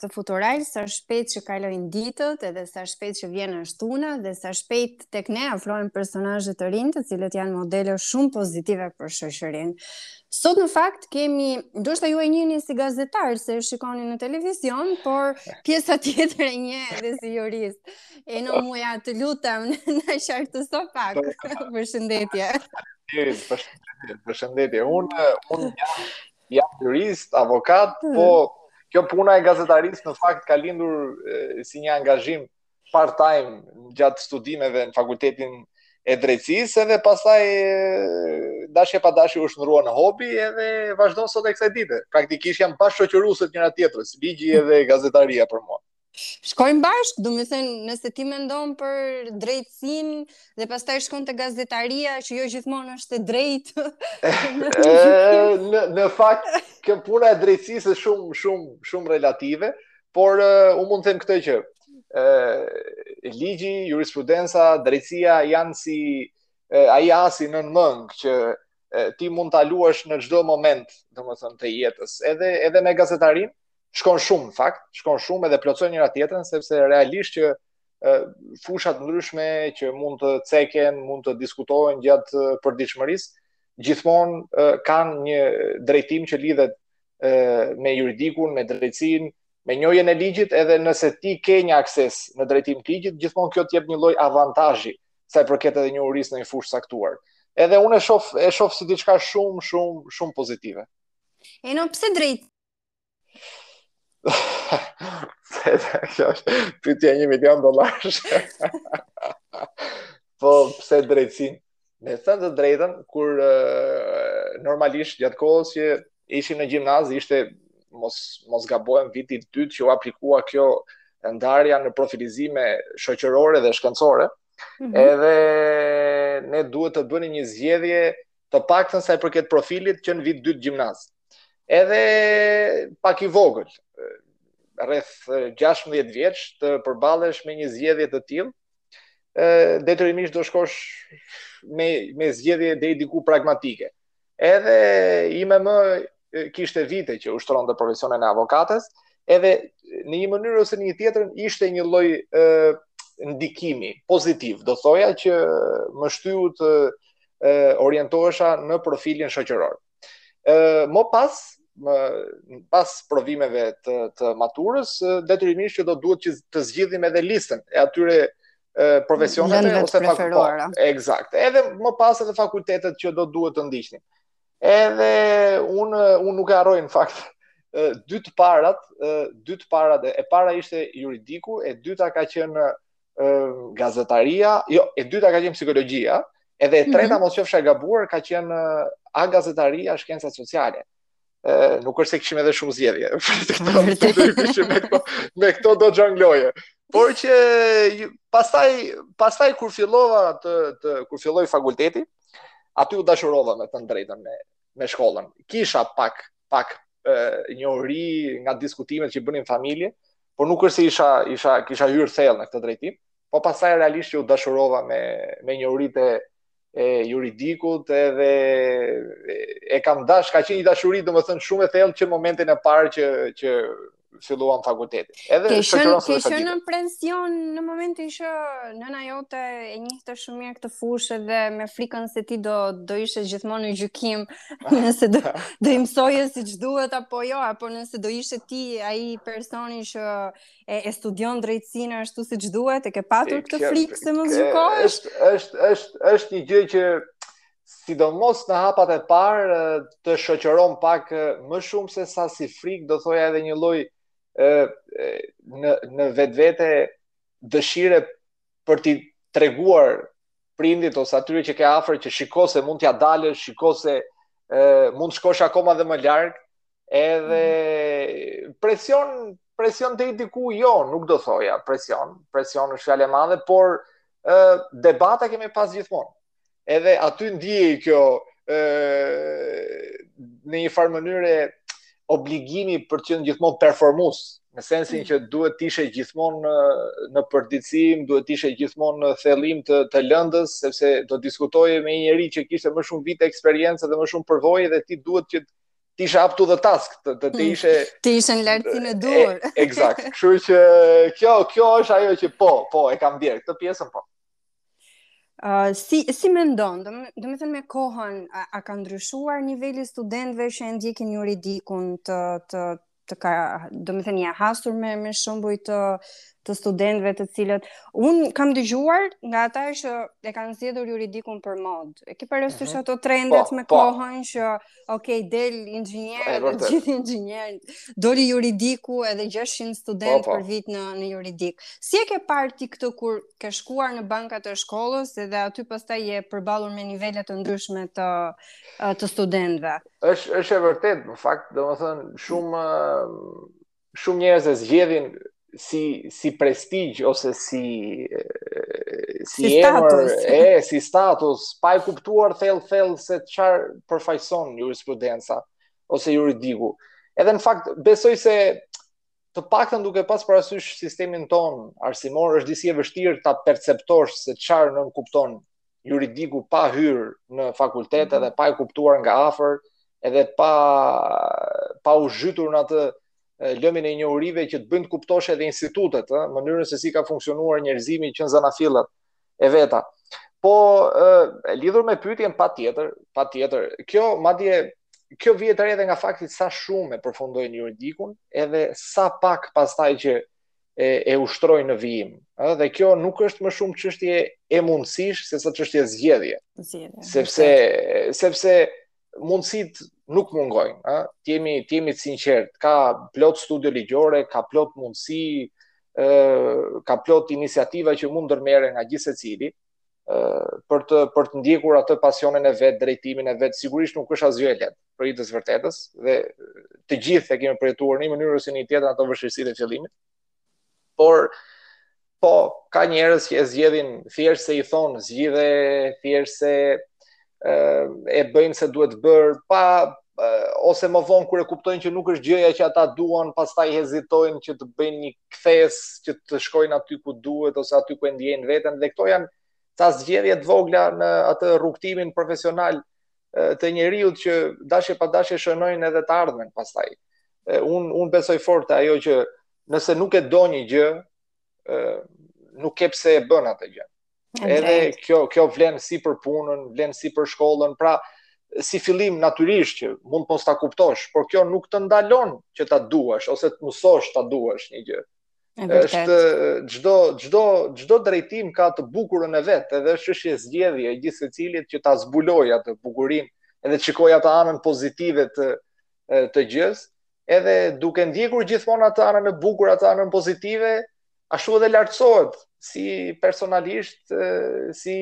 të ftuar, sa shpejt që kalojnë ditët, edhe sa shpejt që vjen e shtuna, dhe sa shpejt tek ne afrohen personazhet të rinj, të cilët janë modele shumë pozitive për shoqërinë. Sot në fakt kemi, ndoshta ju e njihni si gazetar, se e shikoni në televizion, por pjesa tjetër e njeh edhe si jurist. Eno Muja të lutem na çartë sa pak, përshëndetje. Përshëndetje, përshëndetje. Unë, unë, Jam jurist, avokat, hmm. po kjo puna e gazetarisë në fakt ka lindur e, si një angazhim part-time gjatë studimeve në fakultetin e drejtësisë edhe pastaj dashje pa dashje u shndërrua në hobi edhe vazhdon sot e kësaj dite. Praktikisht janë bashkëshoqërues të njëra-tjetrës, ligji edhe gazetaria për mua. Shkojnë bashkë, domethënë, nëse ti mendon për drejtësinë dhe pastaj shkon te gazetaria që jo gjithmonë është e drejtë. në, në fakt, kjo puna e drejtësisë është shumë, shumë, shumë relative, por uh, unë mund të them këtë që uh, ligji, jurisprudenca, drejtësia janë si uh, ai asi nën mëngë që uh, ti mund ta luash në çdo moment, domethënë, të jetës, edhe, edhe me gazetarinë, shkon shumë në fakt, shkon shumë edhe plotësojnë njëra-tjetrën sepse realisht që fusha të ndryshme që mund të preken, mund të diskutohen gjatë përditshmërisë, gjithmonë kanë një drejtim që lidhet me juridikun, me drejtësinë, me njohjen e ligjit, edhe nëse ti ke një akses në drejtim të ligjit, gjithmonë kjo të jep një lloj avantazhi sa i përket edhe njohurisë në një fushë të caktuar. Edhe unë e shoh e shoh si diçka shumë shumë shumë pozitive. Eno, pse drejt Kjo është pyetja një milion dollarëshe. po, pse drejtësinë? Me thënë të drejtën, kur normalisht gjatë kohës që ishim në gjimnaz, ishte mos, mos gabohem viti i dytë që u aplikua kjo ndarja në profilizime shoqërore dhe shkencore, mm -hmm. edhe ne duhet të bënim një zgjedhje të paktën sa i përket profilit që në vit të dytë gjimnaz. Edhe pak i vogël, rreth 16 vjeç të përballesh me një zgjedhje të tillë, detyrimisht do shkosh me me zgjedhje deri diku pragmatike. Edhe ime më kishte vite që ushtronte profesionin e avokates, edhe në një mënyrë ose në një tjetër ishte një lloj ndikimi pozitiv, do thoja që më shtyu të orientohesha në profilin shoqëror. Ë më pas më pas provimeve të të maturës, detyrimisht që do duhet që të zgjidhnim edhe listën e atyre profesioneve ose fakulteteve. Po, eksakt. Edhe më pas edhe fakultetet që do duhet të ndiqnim. Edhe un un nuk e harroj në fakt dy të parat, dy të parat e para ishte juridiku, e dyta ka qenë gazetaria, jo, e dyta ka qenë psikologjia, edhe e mhm. treta mm -hmm. mos qofsha e gabuar ka qenë a gazetaria, a shkencat sociale. Ë, nuk është se kishim edhe shumë zgjedhje. me këto me këto do xhongloje. Por që pastaj pastaj kur fillova të, të kur filloi fakulteti, aty u dashurova me të drejtën me me shkollën. Kisha pak pak njohuri nga diskutimet që bënim në familje, por nuk është se isha isha kisha hyrë thellë në këtë drejtim, po pastaj realisht që u dashurova me me njohuritë e juridikut edhe e kam dash, ka qenë një dashuri domethënë shumë e thellë që momentin e parë që që filluam fakultetin. Edhe ke qenë ke qenë në presion në momentin që nëna jote e njihte shumë mirë këtë fushë dhe me frikën se ti do do ishe gjithmonë në gjykim, nëse do do i mësoje siç duhet apo jo, apo nëse do ishe ti ai personi që e, e studion drejtësinë ashtu siç duhet, e ke patur këtë frikë se mos gjykohesh? Është është është është një gjë që sidomos në hapat e parë të shoqëron pak më shumë se sa si frikë, do thoja edhe një lloj në në vetvete dëshire për t'i treguar prindit ose atyre që ke afër që shiko se mund t'ja dalësh, shiko se e, mund të shkosh akoma dhe më larg, edhe mhm. presion presion deri diku jo, nuk do thoja presion, presion është fjalë e madhe, por ë debata kemi pas gjithmonë. edhe aty ndihej kjo ë në një farë mënyre obligimi për të qenë gjithmonë performues, në sensin mm. që duhet të ishe gjithmonë në, në përditësim, duhet të ishe gjithmonë në thellim të, të lëndës, sepse do diskutoje me një njeri që kishte më shumë vite eksperiencë dhe më shumë përvojë dhe ti duhet që të ishe up to the task, të, të, të mm. ishe... Të ishe në lartësin e duhur. Exact, kështu që kjo, kjo është ajo që po, po, e kam ndjerë, këtë pjesën po. Uh, si si mendon, domethënë me kohën a, a ka ndryshuar niveli i studentëve që e ndjekin juridikun të të të ka, domethënë je hasur me me shembuj të të studentëve të cilët un kam dëgjuar nga ata që e kanë zgjedhur juridikun për mod. E ke parasysh mhm. ato trendet po, me po. kohën që Ok, del inxhinier, e vërtetë, të gjithë inxhinier. Doli juridiku edhe 600 student po, po. për vit në në juridik. Si e ke parë ti këtë kur ke shkuar në bankat e shkollës edhe aty pastaj je përballur me nivele të ndryshme të të studentëve? Është është e vërtetë, në fakt, domethënë shumë shumë njerëz e zgjedhin si si prestigj ose si si, si emër, e si status, pa e kuptuar thellë thellë se çfarë përfaqëson jurisprudenca ose juridiku. Edhe në fakt besoj se të paktën duke pas parasysh sistemin tonë arsimor është disi e vështirë ta perceptosh se çfarë nënkupton juridiku pa hyrë në fakultet edhe pa e kuptuar nga afër, edhe pa pa u zhytur në atë lëmin e njohurive që të bëjnë të kuptosh edhe institutet, ë, mënyrën se si ka funksionuar njerëzimi që në zanafillat e veta. Po e, lidhur me pyetjen patjetër, patjetër. Kjo madje kjo vjen edhe nga fakti sa shumë e përfundojnë juridikun, edhe sa pak pastaj që e, e ushtrojnë në vijim. Ëh, dhe kjo nuk është më shumë çështje e mundësisë sesa çështje zgjedhje. Zgjedhje. Sepse sepse mundësitë nuk mungojnë, ëh. Të jemi të jemi të sinqertë, ka plot studio ligjore, ka plot mundësi, ëh, ka plot iniciativa që mund të ndërmerren nga gjithsecili. për të për të ndjekur atë pasionin e vet, drejtimin e vet, sigurisht nuk është asgjë e lehtë për hir të vërtetës dhe të gjithë e kemi përjetuar në një mënyrë ose një tjetër ato vështirësitë e fillimit. Por po ka njerëz që e zgjedhin thjesht se i thonë zgjidhe, thjesht se e bëjnë se duhet bërë pa ose më vonë kur e kuptojnë që nuk është gjëja që ata duan, pastaj hezitojnë që të bëjnë një kthesë që të shkojnë aty ku duhet ose aty ku e ndjejnë veten dhe këto janë ca zgjedhje të vogla në atë rrugëtimin profesional të njeriut që dashje pa dashje shënojnë edhe të ardhmen pastaj. Unë unë besoj fort te ajo që nëse nuk e do një gjë, nuk ke pse e bën atë gjë. Edhe kjo kjo vlen si për punën, vlen si për shkollën, pra si fillim natyrisht që mund të mos ta kuptosh, por kjo nuk të ndalon që ta duash ose të mësosh ta duash një gjë. Është çdo çdo çdo drejtim ka të bukurën e vet, edhe është çështje zgjedhje e gjithsecilit që ta zbulojë atë bukurinë, edhe të shikojë atë anën pozitive të të gjës, edhe duke ndjekur gjithmonë atë anën e bukur, atë anën pozitive, ashtu edhe lartësohet si personalisht, si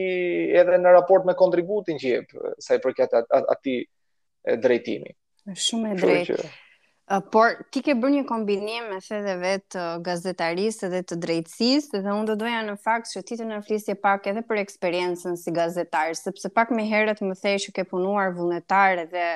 edhe në raport me kontributin që jep, sa i përket atij drejtimi. Shumë e drejtë. Por, ti ke bërë një kombinim më the dhe vetë të gazetarisë dhe të drejtësisë, dhe unë do doja në fakt që ti të na flisje pak edhe për eksperiencën si gazetar, sepse pak më herët më the që ke punuar vullnetar dhe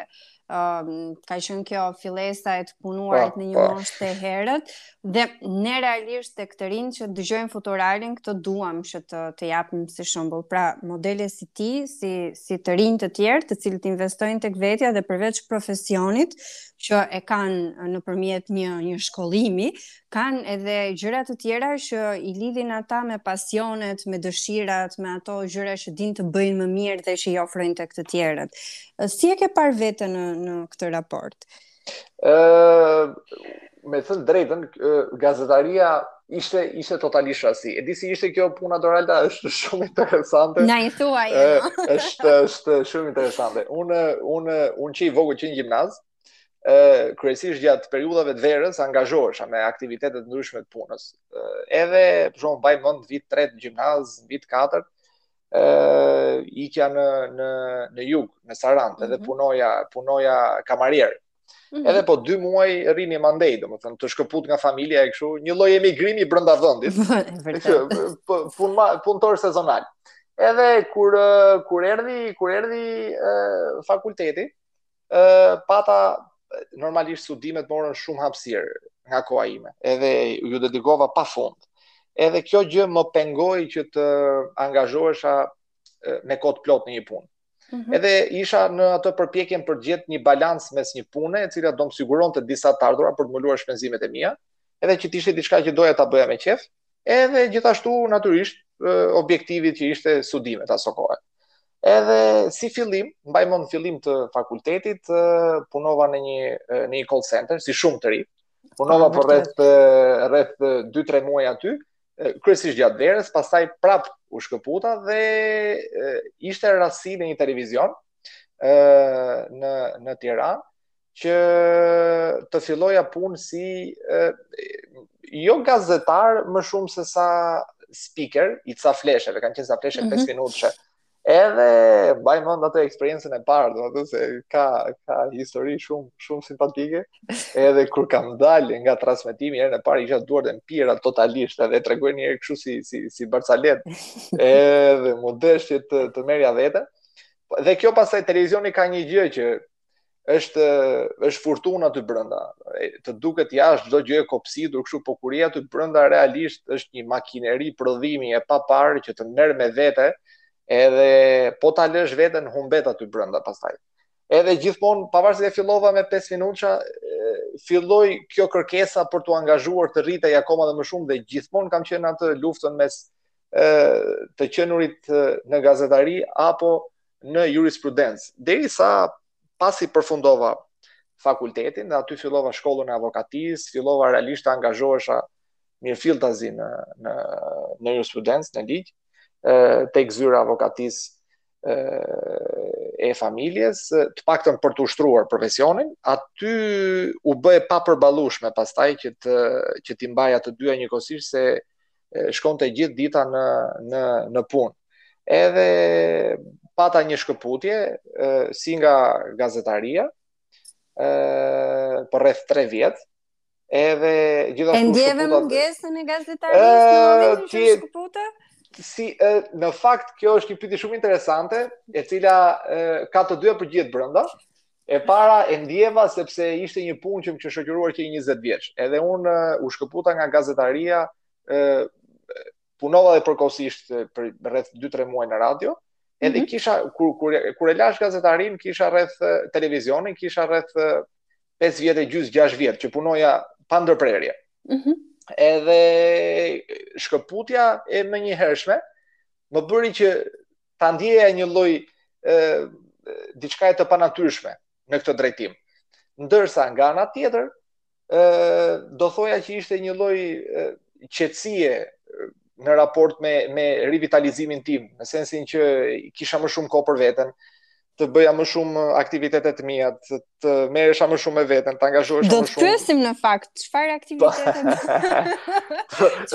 um, ka qenë kjo fillesa e të punuarit në një moshë të herët dhe ne realisht tek të rinjtë që dëgjojmë futuralin këtë duam që të të japim si shembull. Pra, modele si ti, si si të rinj të tjerë, të cilët investojnë tek vetja dhe përveç profesionit që e kanë nëpërmjet një një shkollimi, kanë edhe gjëra të tjera që i lidhin ata me pasionet, me dëshirat, me ato gjëra që dinë të bëjnë më mirë dhe që i ofrojnë tek të tjerët. Si e ke parë veten në në këtë raport? Ë uh, me thënë të drejtën gazetaria ishte ishte totalisht rasti. E di si ishte kjo puna Doralda është shumë interesante. Na i thua jo. është është shumë interesante. Unë unë unë që i vogël që në gjimnaz, ë kryesisht gjatë periudhave të verës angazhohesha me aktivitete të ndryshme të punës. Edhe për shembull mbaj mend vit 3 të gjimnaz, vit 4 ë ikja në në në jug, në Sarandë mm -hmm edhe mhm. punoja punoja kamarier. Mm -hmm. Edhe po 2 muaj rrinim andej, domethënë të shkëput nga familja e kështu, një lloj emigrimi brenda vendit. Vërtet. Pun punëtor sezonal. Edhe kur kur erdhi kur erdhi fakulteti, ë pata normalisht studimet morën shumë hapësirë nga koha ime. Edhe iu dedikova pa fund. Edhe kjo gjë më pengoi që të angazhohesha me kohë të plotë në një punë. Mm -hmm. Edhe isha në atë përpjekjen për të gjet një balans mes një pune, e cila do më siguronte disa të ardhura për të mbuluar shpenzimet e mia, edhe që të ishte diçka që doja ta bëja me qejf, edhe gjithashtu natyrisht objektivi që ishte studimet asokohe. Edhe si fillim, mbaj mend fillim të fakultetit, punova në një në një call center si shumë të rinj. Punova për rreth rreth 2-3 muaj aty, kryesisht gjatë verës, pastaj prap u shkëputa dhe ishte rasti në një televizion në në Tiranë që të filloja punë si e, jo gazetar më shumë se sa speaker i ca flasheve, kanë qenë ca flashe mm -hmm. 5 minutëshe. Edhe mbaj mend atë eksperiencën e parë, domethënë se ka ka histori shumë shumë simpatike. Edhe kur kam dalë nga transmetimi herën e parë, isha duart e mpira totalisht, edhe e tregoj njëherë kështu si si si barcaletë. Edhe m'u desht të të merrja veten. Dhe kjo pastaj televizioni ka një gjë që është është furtunë aty brenda. Të duket jashtë çdo gjë e kopsitur, kështu po kur je aty brenda realisht është një makineri prodhimi e paparë që të merr me vete, edhe po ta lesh veten humbet aty brenda pastaj. Edhe gjithmonë pavarësisht se fillova me 5 minuta, filloi kjo kërkesa për t'u angazhuar të rritej akoma dhe më shumë dhe gjithmonë kam qenë në atë luftën mes të qenurit në gazetari apo në jurisprudencë, derisa pasi përfundova fakultetin dhe aty fillova shkollën e avokatisë, fillova realisht të angazhohesha mirëfilltazi në, në, në jurisprudencë, në ligj, tek zyra avokatisë, e familjes, të paktën për të ushtruar profesionin, aty u bë e papërballueshme pastaj që të që t'i mbaja të dyja njëkohësisht se shkonte gjithë dita në në në punë. Edhe pata një shkëputje si nga gazetaria për rreth 3 vjet. Edhe gjithashtu. E ndjeve mungesën e gazetarisë në momentin që u shkëpute? Si e, në fakt kjo është një pyetje shumë interesante, e cila e, ka të dyja përgjigjet brenda. E para e ndjeva sepse ishte një punë që më kishte shoqëruar që 20 vjeç. Edhe un u shkëputa nga gazetaria, ë punova edhe përkohësisht për rreth 2-3 muaj në radio. Edhe mm -hmm. kisha kur kur kur e lashë gazetarinë, kisha rreth televizionin, kisha rreth 5 vjet e gjysmë 6 vjet që punoja pa ndërprerje. Mhm. Mm edhe shkëputja e menjëhershme më bëri që ta ndjeja një lloj ë diçka e të panatyrshme në këtë drejtim. Ndërsa nga ana tjetër, ë do thoja që ishte një lloj qetësie në raport me me rivitalizimin tim, në sensin që kisha më shumë kohë për veten, të bëja më shumë aktivitete të mia, të, të merresha më shumë me veten, të angazhohesha më shumë. Do të pyesim në fakt çfarë aktivitete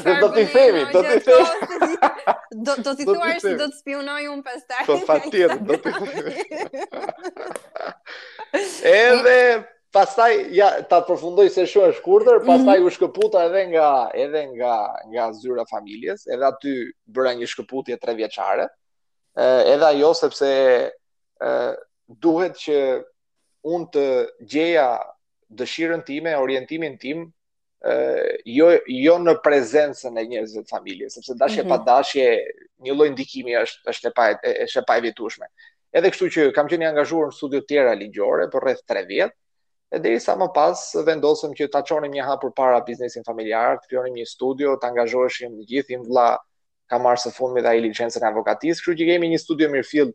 do. do t'i themi, do t'i themi. Do t'i thuash se do të spiunoj un pastaj. Po patjetër, do t'i themi. Edhe pastaj ja ta përfundoj se shumë e shkurtër, mhm. pastaj u shkëputa edhe nga edhe nga nga zyra familjes, edhe aty bëra një shkëputje 3 vjeçare. edhe ajo sepse duhet që unë të gjeja dëshirën time, orientimin tim, jo jo në prezencën e njerëzve të familjes, sepse dashje mm -hmm. pa mhm. dashje, një lloj ndikimi është është e pa është e paevitueshme. Edhe kështu që kam qenë i angazhuar në studio të tjera ligjore për rreth 3 vjet, e derisa më pas vendosëm që ta çonim një hap përpara biznesin familjar, të krijonim një studio, të angazhoheshim të gjithë, im vëlla ka marrë së fundmi dhe ai licencën e avokatisë, kështu që kemi një studio mirëfilli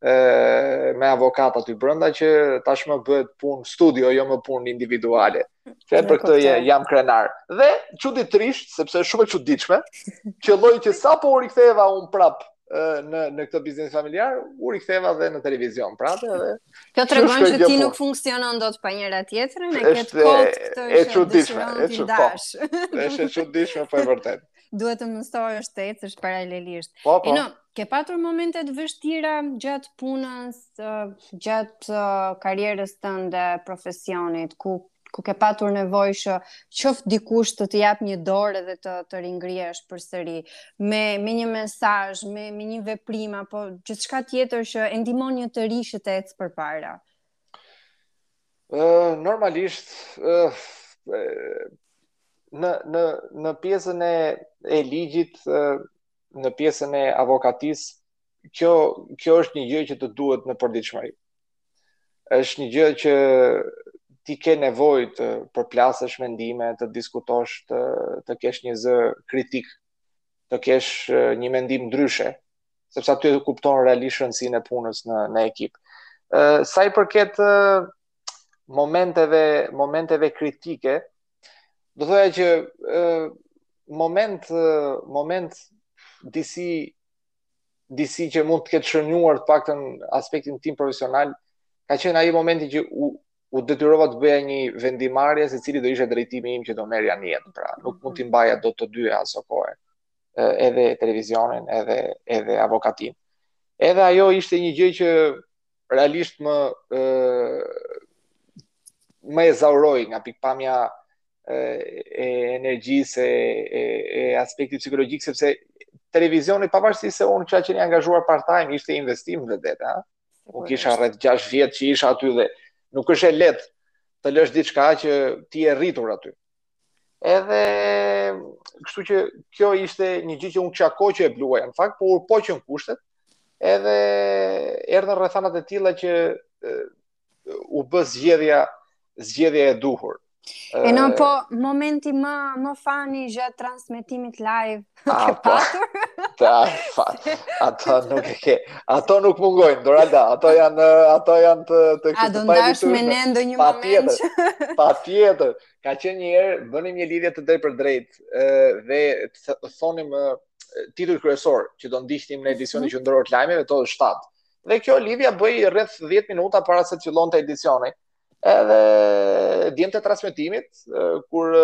me avokat aty brenda që tashmë bëhet punë studio, jo më punë individuale. Dhe për këtë je, jam krenar. Dhe çuditërisht, sepse është shumë e çuditshme, çfarëlloj që sapo u riktheva un prap në në këtë biznes familjar, u riktheva dhe në televizion, pra dhe dhe. Kjo tregon që ti nuk funksionon dot pa njëra-tjetrën, e ke kot këtë e çuditshme, e çuditshme. Është e çuditshme po e vërtetë. Duhet të mësohesh të ecësh paralelisht. Po, po. Ino, ke patur momente të vështira gjatë punës, gjatë karrierës tënde, profesionit, ku ku ke patur nevojë që qoftë dikush të të jap një dorë dhe të të ringrihesh përsëri me me një mesazh, me me një veprim apo gjithçka tjetër që e ndihmon një të ri që të ecë përpara. Ë normalisht ë në në në pjesën e e ligjit në pjesën e avokatisë kjo, kjo është një gjë që të duhet në përditshmëri. Është një gjë që ti ke nevojë të përplasësh mendime, të diskutosh, të të kesh një zë kritik, të kesh një mendim ndryshe sepse aty e kupton realisht rëndësinë e punës në në ekip. Ë uh, sa i përket uh, momenteve momenteve kritike, do thoya që ë uh, moment uh, moment disi disi që mund të ketë shënuar të paktën aspektin tim profesional, ka qenë ai momenti që u u detyrova të bëja një vendimmarrje se cili do ishte drejtimi im që do merrja në jetë, pra nuk mund t'i mbaja dot të dyja aso kohë. edhe televizionin, edhe edhe avokatinë. Edhe ajo ishte një gjë që realisht më ë më ezauroi nga pikëpamja e, e energjisë e, e, e aspektit psikologjik sepse televizioni pavarësisht se unë kisha qenë i angazhuar part time ishte investim në vetvete. Unë kisha rreth 6 vjet që isha aty dhe nuk është e lehtë të lësh diçka që ti je rritur aty. Edhe kështu që kjo ishte një gjë që unë kisha kohë që e bluaja në fakt, por u poqën kushtet, edhe erdhën rrethanat e tilla që u bë zgjedhja zgjedhja e duhur. Ino, po momenti më më fani gjatë transmetimit live A, po, patjetër, ato nuk e ke, ato nuk mungojnë, Doralda, ato janë, ato janë të, të kështë të pajtë të A do ndash me ne ndonjë moment tjetër, Patjetër, ka qenë një herë, bënim një lidhje të drejtpërdrejtë, dhe thonim titujt kryesorë, që do ndiqnim në edicionin mhm. qendror të lajmeve, te ora shtatë. Dhe kjo lidhja bëhej rreth 10 minuta para se të fillonte edicioni, Edhe djemtë e transmetimit, kur,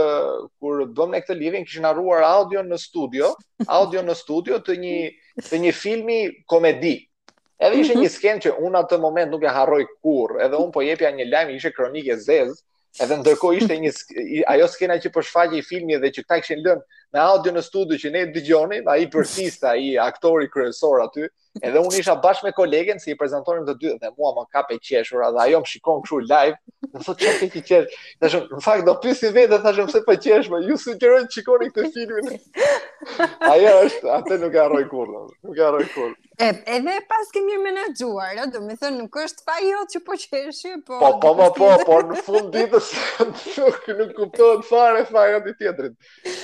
kur bëmë këtë lidhjen, kishin harruar audio në studio, audio në studio të një, të një filmi komedi. Edhe ishte mhm. një skenë që unë atë moment nuk e harroj kurrë, edhe unë po jepja një lajm, ishte kronikë e zezë, Edhe ndërkohë ishte një ajo skena që po shfaqej filmi dhe që këta kishin lënë me audio në studio që ne dëgjonim, ai përsëriste, ai aktori kryesor aty, Edhe unë isha bashkë me kolegen se e prezantonim të dy dhe mua më kap e qeshura dhe ajo më shikon kështu live, më thotë çfarë ke ti qesh. Tash në fakt do pyesin vetë tash pse po qesh, po ju sugjeroj të shikoni këtë filmin. Ajo është, atë nuk e harroj kurrë, nuk e harroj kurrë. E, edhe paske mirë menaxhuar, do të thënë nuk është fajo që po qesh, po Po po po po, po në fund ditës nuk nuk kuptohet fare faji i tjetrit.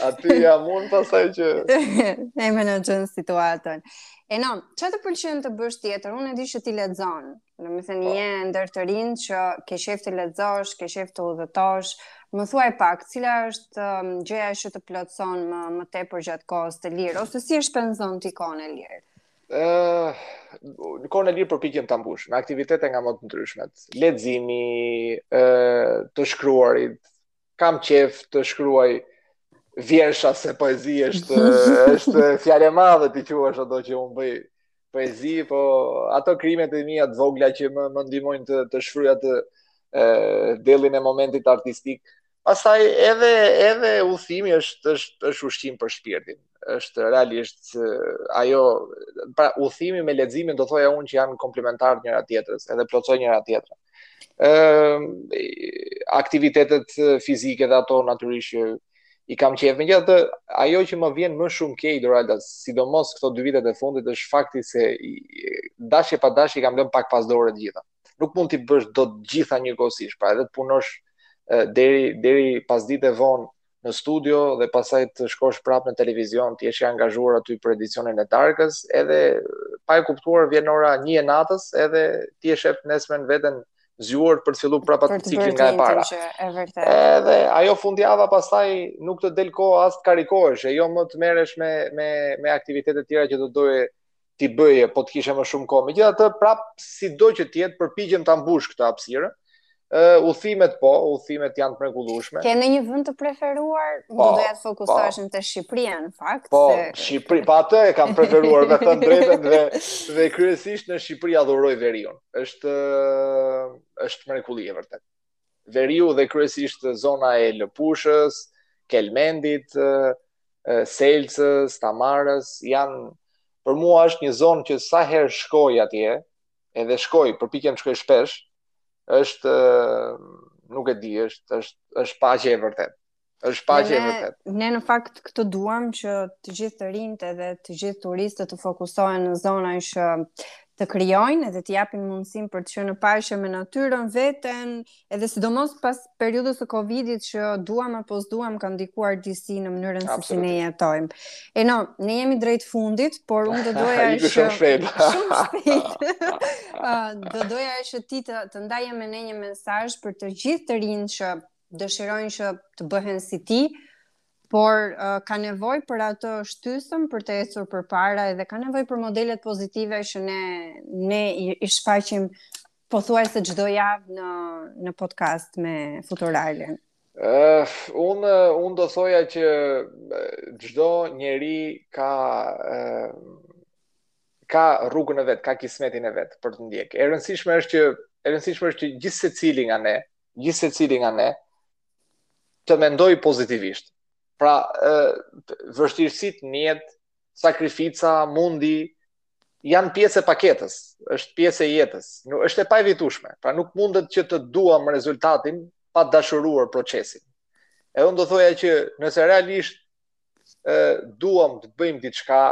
Aty jam unë pastaj që... e menaxhon situatën. Eno, ça të pëlqen të bësh tjetër, unë e di që ti lexon. Domethënë, po. je ndër të rinjtë që ke qejf të lexosh, ke qejf të udhëtosh, më thuaj pak, cila është um, gjëja që të plotëson më, më tepër gjatë kohës të lirë, ose si e shpenzon ti kohën e lirë? Uh, kohën e lirë përpiqem ta mbush, me aktivitete nga më të ndryshmet, leximi, uh, të shkruarit, kam qejf të shkruaj vjersha se poezi është është fjalë e madhe t'i quash ato që unë bëj poezi, po ato krijimet e mia të vogla që më më ndihmojnë të të shfryj atë ë dellin e momentit artistik. Pastaj edhe edhe udhëtimi është është është ushqim për shpirtin. është realisht ajo pra udhëtimi me leximin do thoja unë që janë komplementare njëra tjetrës, edhe plotësojnë njëra tjetrën. Ëm aktivitetet fizike dhe ato natyrisht që i kam qejf megjithatë ajo që më vjen më shumë keq Doralda, sidomos këto dy vitet e fundit është fakti se dashje pa dashje i kam lënë pak pas dore të gjitha. Nuk mund t'i bësh dot të gjitha njëkohësisht, pra edhe të punosh deri deri pasdite vonë në studio dhe pastaj të shkosh prapë në televizion, të jesh i angazhuar aty për edicionin e darkës, edhe pa e kuptuar vjen ora 1 e natës, edhe ti e shef të nesërmen veten zgjuar për të filluar prapë atë ciklin nga e para. Që, e vërtet. Edhe ajo fundjava pastaj nuk të del kohë as të karikohesh, e jo më të merresh me me me aktivitete të tjera që do të doje t'i bëje po të kishe më shumë kohë. Megjithatë, prap sido që të jetë, përpiqem ta mbush këtë hapësirë. Ë uh, udhëtimet po, udhëtimet janë të mrekullueshme. Ke ndonjë vend të preferuar? Po, do të fokusohesha te Shqipëria në fakt. Po, se... Shqipëri, po atë e kam të preferuar me thënë të drejtën dhe dhe kryesisht në Shqipëri adhuroj veriun. Është është mrekulli e vërtetë. veriu dhe kryesisht zona e Lëpushës, Kelmendit, Selcës, Tamarës, janë për mua është një zonë që sa herë shkoj atje, edhe shkoj, përpiqem të shkoj shpesh, është nuk e di, është është është paqe e vërtetë. është paqe e vërtetë. Ne në fakt këtë duam që të gjithë të rinjtë edhe të gjithë turistët të fokusohen në zona që të krijojnë edhe të japin mundësinë për të qenë në paqe me natyrën veten, edhe sidomos pas periudhës së Covidit që duam apo s'duam ka ndikuar disi në mënyrën se si ne jetojmë. Eno, ne jemi drejt fundit, por unë do doja që shumë shpejt. Shumë shpejt. do doja që ti të, të ndaje me ne një mesazh për të gjithë të rinjtë që dëshirojnë që të bëhen si ti, por uh, ka nevojë për atë shtysën për të ecur përpara dhe ka nevojë për modelet pozitive që ne ne i, i shfaqim pothuajse çdo javë në në podcast me Futuralen. Uh, unë unë do thoja që çdo njeri ka uh, ka rrugën e vet, ka kismetin e vet për të ndjekur. E rëndësishme është që e rëndësishme është që gjithsecili nga ne, gjithsecili nga ne, të mendojë pozitivisht. Pra, vështirësitë në jetë, sakrifica, mundi, janë pjesë e paketës, është pjesë e jetës, nuk është e paevitueshme. Pra nuk mundet që të duam rezultatin pa dashuruar procesin. Edhe unë do thoja që nëse realisht ë duam të bëjmë diçka,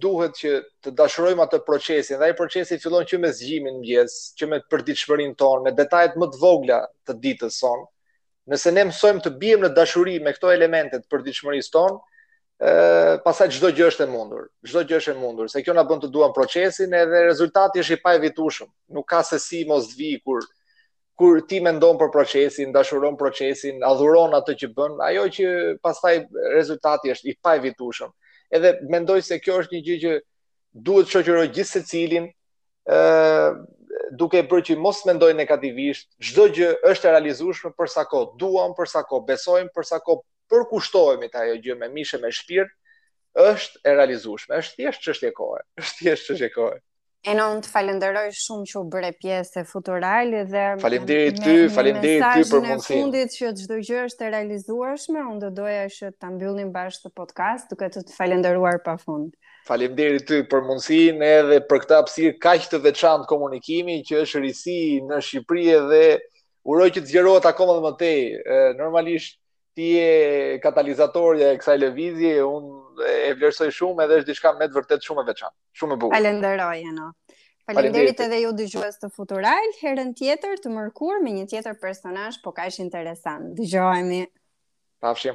duhet që të dashurojmë atë procesin, dhe ai procesi fillon që me zgjimin në mëngjes, që me përditshmërinë tonë, me detajet më të vogla të ditës sonë. Nëse ne mësojmë të biem në dashuri me këto elemente të përditshmërisë tonë, ë pastaj çdo gjë është e mundur. Çdo gjë është e mundur, se kjo na bën të duam procesin edhe rezultati është i paevitueshëm. Nuk ka se si mos të vijë kur kur ti mendon për procesin, dashuron procesin, adhuron atë që bën, ajo që pastaj rezultati është i paevitueshëm. Edhe mendoj se kjo është një gjë që duhet të shoqërojë gjithsecilin, ë duke bërë që mos mendojë negativisht, çdo gjë është e realizueshme për sa kohë duam, për sa kohë besojmë, për sa kohë përkushtohemi te ajo gjë me mish e me shpirt, është e realizueshme, është thjesht çështje kohe, është thjesht çështje kohe. Eno, unë të falenderoj shumë që u bëre pjesë e Futural dhe Faleminderit ty, faleminderit ty për mundësinë. Në fundit që çdo gjë është e realizueshme, unë do doja që ta mbyllim bashkë këtë podcast duke të të falenderuar pafund. Faleminderit ty për mundësinë edhe për këtë hapësirë kaq të veçantë komunikimi që është risi në Shqipëri dhe uroj që të zgjerohet akoma më tej. Normalisht ti je katalizatorja e kësaj lëvizje, unë e vlerësoj shumë edhe është diçka me të vërtetë shumë e veçantë. Shumë e bukur. Falenderoj Eno. Faleminderit edhe ju dëgjues të Futural, herën tjetër të mërkurën me një tjetër personazh po kaq interesant. Dëgjohemi. Pafshim.